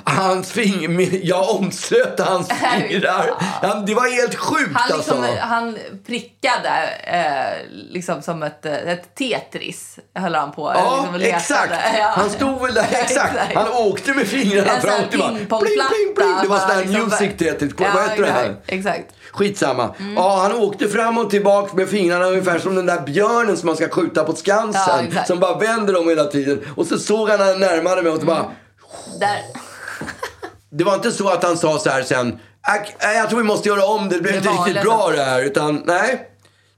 Hans finger, jag omslöt hans <laughs> fingrar. Han, det var helt sjukt Han, liksom, alltså. han prickade eh, liksom som ett, ett Tetris. Höll han på. Ja, liksom, exakt. <laughs> Ja. Han stod väl där, <laughs> exakt. Han åkte med fingrarna En fram här och tillbaka. pingpongplatta. Bling, bling, bling. Det var sån här liksom- music Tetris. Ja, Vad heter det här? exakt, Exakt. Skitsamma. Ja, han åkte fram och tillbaka med fingrarna ungefär som den där björnen som man ska skjuta på Ja, Skansen. exakt. som bara vänder om hela tiden. Och så såg han när han närmade mig och så bara Där, Det var inte så att han sa så här sen, "Äh, jag tror vi måste göra om det, det blev Det inte riktigt bra det här. Utan nej.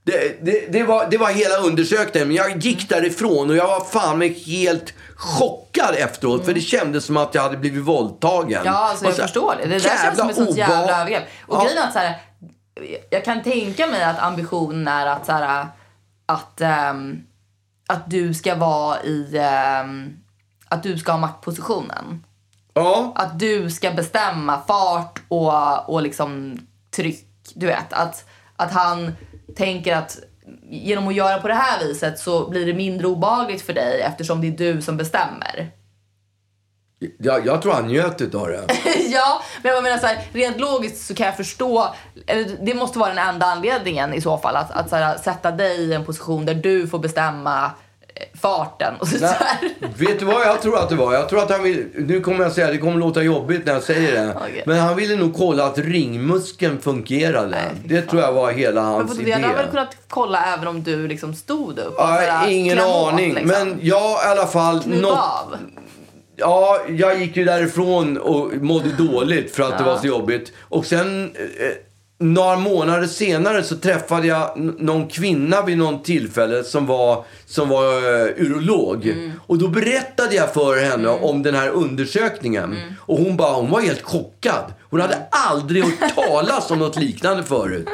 Det, det, det, var, det var hela undersökningen. Men jag gick därifrån och jag var fan mig helt chockad efteråt. För det kändes som att jag hade blivit våldtagen. Ja, alltså jag så förstår det. Det där känns som ett sånt jävla övergrepp. Och Ja. grejen är att så här, jag kan tänka mig att ambitionen är att så här, att, ehm, att du ska vara i, ehm, att du ska ha maktpositionen. Ja, Att du ska bestämma fart och, och liksom tryck. Du vet, att, att han tänker att genom att göra på det här viset så blir det mindre obehagligt för dig eftersom det är du som bestämmer. jag, jag tror han njöt utav det. <laughs> ja, men jag menar så här, rent logiskt så kan jag förstå, eller det måste vara den enda anledningen i så fall, att, att så här, sätta dig i en position där du får bestämma farten och så, så här. Vet du vad jag tror att det var? Jag tror att han vill, nu kommer jag säga, det kommer låta jobbigt när jag säger det. <laughs> Okej. Men han ville nog kolla att ringmuskeln fungerade. det tror jag var hela Men hans det idé. hade han väl kunnat kolla även om du liksom stod upp? och så Ja, ingen kläm åt, aning. liksom. Men ja, i alla fall. Något, av. ja, jag gick ju därifrån och mådde <laughs> dåligt för att det var så jobbigt. Och sen eh, några månader senare så träffade jag någon kvinna vid någon tillfälle som var, som var uh, urolog. Mm. Och då berättade jag för henne om den här undersökningen. Mm. Och hon bara, hon var helt chockad. Hon hade aldrig hört <laughs> talas om något liknande förut.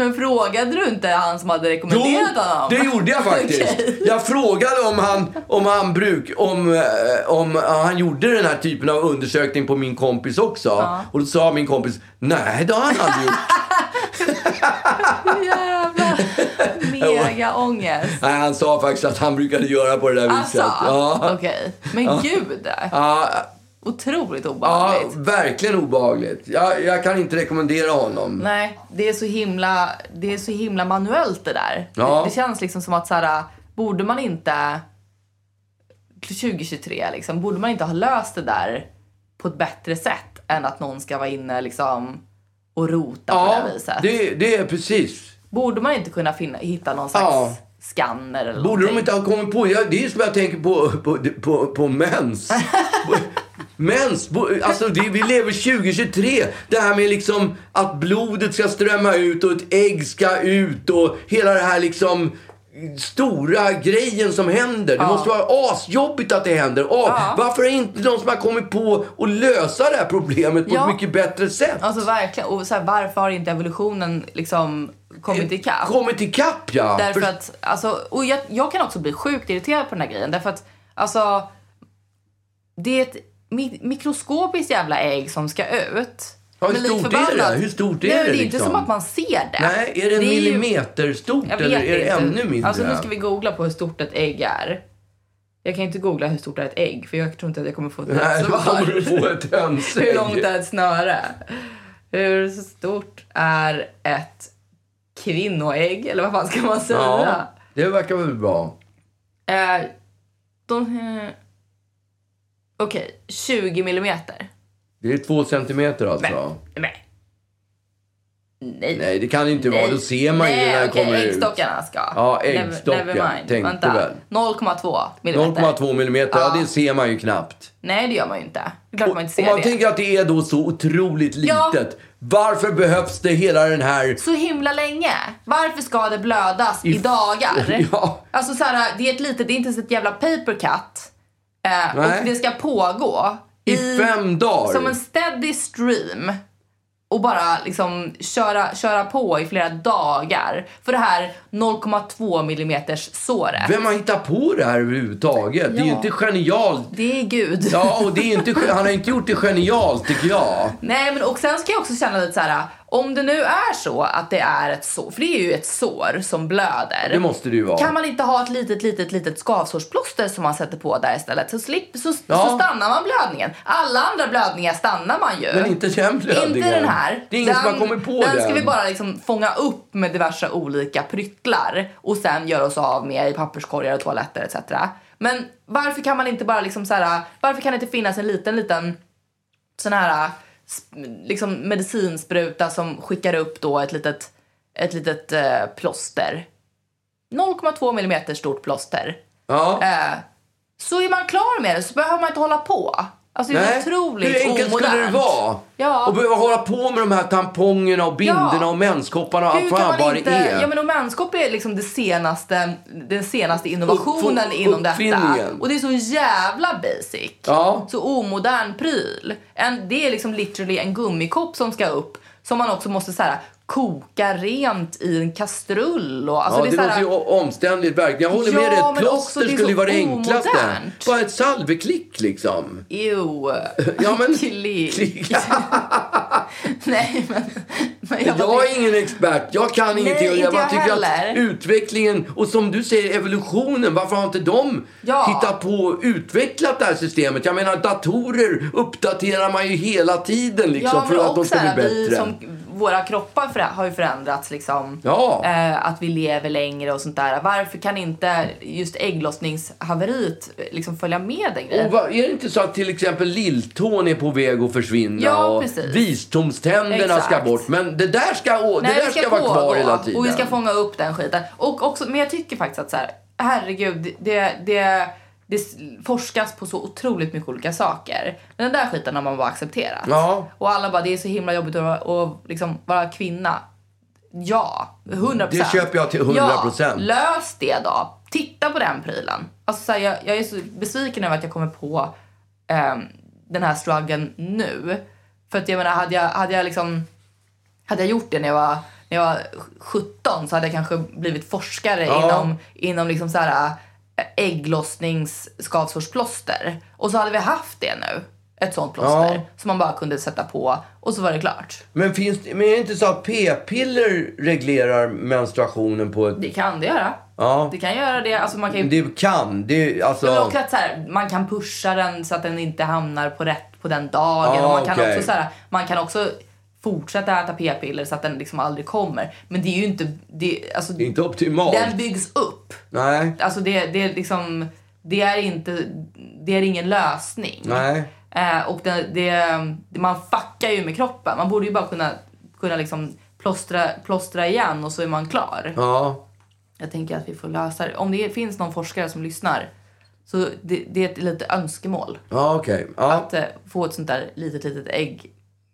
Men frågade du inte han som hade rekommenderat honom? det gjorde jag <laughs> faktiskt. Okej. Jag frågade om han, om han bruk, om, eh, om eh, han gjorde den här typen av undersökning på min kompis också. Och då sa min kompis, nej det har han aldrig gjort. <laughs> Jävlar. Mega ångest. nej, han sa faktiskt att han brukade göra på det där Alltså, viset. Ja. okej. Men gud. Ja, Otroligt ja, obehagligt. verkligen obehagligt. Jag, jag kan inte rekommendera honom. Nej, det är så himla, det är så himla manuellt det där. Ja. Det, det känns liksom som att så här, borde man inte 2023 liksom, borde man inte ha löst det där på ett bättre sätt än att någon ska vara inne liksom och rota på det Ja, viset? det, det är precis. Borde man inte kunna finna, hitta någon slags Ja. scanner eller Borde de någonting? inte ha kommit på? Ja, det är som jag tänker på, på, på, på mens. <laughs> mens, alltså det, vi lever 2023. Det här med liksom att blodet ska strömma ut och ett ägg ska ut och hela det här liksom stora grejen som händer. Det måste vara asjobbigt att det händer. Åh, Varför är inte de som har kommit på att lösa det här problemet på Ja. ett mycket bättre sätt? Alltså verkligen. Och så här, varför har inte evolutionen liksom kommit ikapp? Kommit ikapp ja. Därför För- att, alltså, och jag, jag kan också bli sjukt irriterad på den här grejen. Därför att, alltså, det är ett mikroskopiskt jävla ägg som ska ut. Ja, hur stort är det? Hur stort är Nej, det Det är inte liksom? som att man ser det. Nej, är det en ju- millimeter stort Jag eller är det inte. ännu mindre? Alltså nu ska vi googla på hur stort ett ägg är. Jag kan inte googla hur stort är ett ägg för jag tror inte att jag kommer få ett Nej, svar. <laughs> kommer du få ett hönsägg. Hur långt är ett snöre? Hur stort är ett kvinnoägg? Eller vad fan ska man säga? Ja, det verkar väl bra. Eh, de... Okej, 20 millimeter. Det är två centimeter alltså. Nej. Nej. Nej, det kan det inte vara. Då ser man ju Nej, när det okej, kommer äggstockarna ska. Ja, äggstockar, Never, mind. tänkte Vänta. väl. 0,2 millimeter. 0,2 millimeter, ja. Det ser man ju knappt. Nej, det gör man ju inte. Det är klart man inte ser man det. tänker att det är då så otroligt Ja. litet. Varför behövs det hela den här... Så himla länge. Varför ska det blödas i, I- dagar? <laughs> Ja. Alltså så här, det är ett litet, det är inte ens ett jävla paper cut. Eh, och det ska pågå I fem dagar. Som en steady stream. Och bara liksom köra, köra på i flera dagar. För det här 0,2 millimeters såret. Vem har hittat på det här överhuvudtaget? Det är ju Ja. inte genialt. Det är Gud. Ja, och det är inte, han har inte gjort det genialt tycker jag. Nej, men och sen ska jag också känna lite så här. Om det nu är så att det är ett sår, för det är ju ett sår som blöder. Det måste det ju vara. Kan man inte ha ett litet, litet, litet skavsårsplåster som man sätter på där istället? Så, slip, så, Ja. så stannar man blödningen. Alla andra blödningar stannar man ju. Men inte den blödningen. Inte den här. Det är ingen den, som har kommit på den. den. ska vi bara liksom fånga upp med diverse olika pryttlar och sen göra oss av med i papperskorgar och toaletter etc. Men varför kan man inte bara liksom så här, varför kan det inte finnas en liten, liten sån här liksom medicinspruta som skickar upp då ett litet, ett litet eh, plåster. 0,2 millimeter stort plåster. Ja. Eh, så är man klar med det. Så behöver man inte hålla på. Alltså det är Nej. otroligt Hur enkelt skulle det omodernt. vara? Ja. Och behöva hålla på med de här tampongerna och binderna Ja. och menskopparna och allt vad inte... det är. Ja, men och menskopp är liksom det senaste, den senaste innovationen Uppf- inom detta. Och det är så jävla basic. Ja. Så omodern pryl. En, det är liksom literally en gummikopp som ska upp. Som man också måste så här, koka rent i en kastrull. Och, alltså Ja, det det låter här, ju o- omständigt verkligen. Jag håller med Ja, dig. Ett plåster skulle ju vara det enklaste. Bara ett salveklick liksom. Ew. <laughs> Ja, men- Klick. Klick. <laughs> Nej, men... men jag, Jag är ingen expert, jag kan ingenting. Inte jag bara tycker heller. att utvecklingen, och som du säger evolutionen, varför har inte de Ja. hittat på och utvecklat det här systemet? Jag menar datorer uppdaterar man ju hela tiden liksom Ja, för att de ska bli här, vi bättre. som, våra kroppar förä- har ju förändrats liksom. Ja. Eh, att vi lever längre och sånt där. Varför kan inte just ägglossningshaveriet liksom följa med den grejen? Och vad, är det inte så att till exempel lilltån är på väg att försvinna Ja, och precis. visdomständerna ska Exakt. bort? Men det där ska, å- det Nej, där vi ska, vara kvar hela tiden. Och vi ska fånga upp den skiten. Och också, men jag tycker faktiskt att så här, herregud, det, det, det forskas på så otroligt mycket olika saker. Men den där skiten har man bara accepterat. Ja. Och alla bara, det är så himla jobbigt att, vara- att liksom vara kvinna. Ja, 100% Det köper jag till 100 Ja, lös det då. Titta på den prylen. Alltså, så här, jag, jag är så besviken över att jag kommer på ehm, den här struggeln nu. För att jag menar, hade jag, hade jag liksom hade jag gjort det när jag var, när jag var 17 så hade jag kanske blivit forskare Ja. inom, inom liksom så här ägglossningsskavsårsplåster. Och så hade vi haft det nu. Ett sånt plåster Ja. som man bara kunde sätta på och så var det klart. Men, finns men är det inte så att p-piller reglerar menstruationen på ett... Det kan det göra. Ja. Det kan göra det. Alltså man kan ju Det kan. Det, alltså... Men också att så här, man kan pusha den så att den inte hamnar på rätt på den dagen. Ah, och man, kan okej. också, så här, man kan också fortsätta äta p-piller så att den liksom aldrig kommer. Men det är ju inte... Det, alltså, Det är inte optimalt. Den byggs upp. Nej. Alltså det, det är liksom... Det är inte... Det är ingen lösning. Nej. Eh, och det, det, man fuckar ju med kroppen. Man borde ju bara kunna, kunna liksom plåstra, plåstra igen och så är man klar. Ja. Jag tänker att vi får lösa det. Om det finns någon forskare som lyssnar så det, det är ett litet önskemål Ja, okej. Ja. att eh, få ett sånt där litet, litet ägg,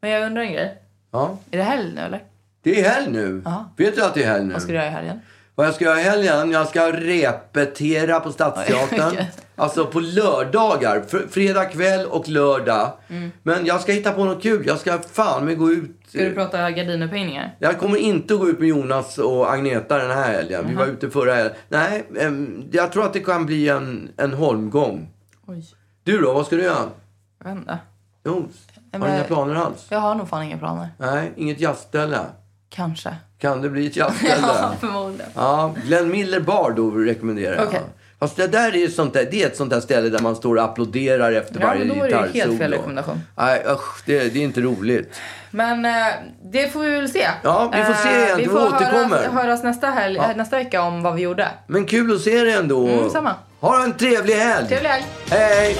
Men jag undrar en grej. Ja. Är det helg nu eller? Det är helg nu. Ja. Vet du att det är helg nu? Vad ska du göra i helgen? Vad jag ska göra i helgen? Jag ska repetera på Stadsteatern. Alltså på lördagar. Fr- fredag kväll och lördag. Mm. Men jag ska hitta på något kul. Jag ska fan med gå ut. Ska du prata gardinupphängningar? Jag kommer inte att gå ut med Jonas och Agneta den här helgen. Vi var ute förra helgen. Nej, jag tror att det kan bli en, en holmgång. Oj, Du då, vad ska du göra? jag vet inte. Jo, har du inga planer alls? Jag har nog fan inga planer. Nej, inget jazzställe. Kanske. Kan det bli ett jazzställe? <laughs> Ja, förmodligen. Ja, Glenn Miller Bar då rekommenderar jag. Okej. Fast det där är ju sånt där, det är ett sånt där ställe där man står och applåderar efter Ja, varje men då är det helt gitarrsolo. fel rekommendation. Nej, usch, det, det är inte roligt. Men eh, det får vi väl se. Ja, vi får se Eh, igen. Vi Vi får återkommer. höras, höras nästa, helg, nästa vecka om vad vi gjorde. Men kul att se dig ändå. Mm, samma. Ha en trevlig helg. Trevlig helg! Hej!